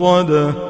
نار مؤصده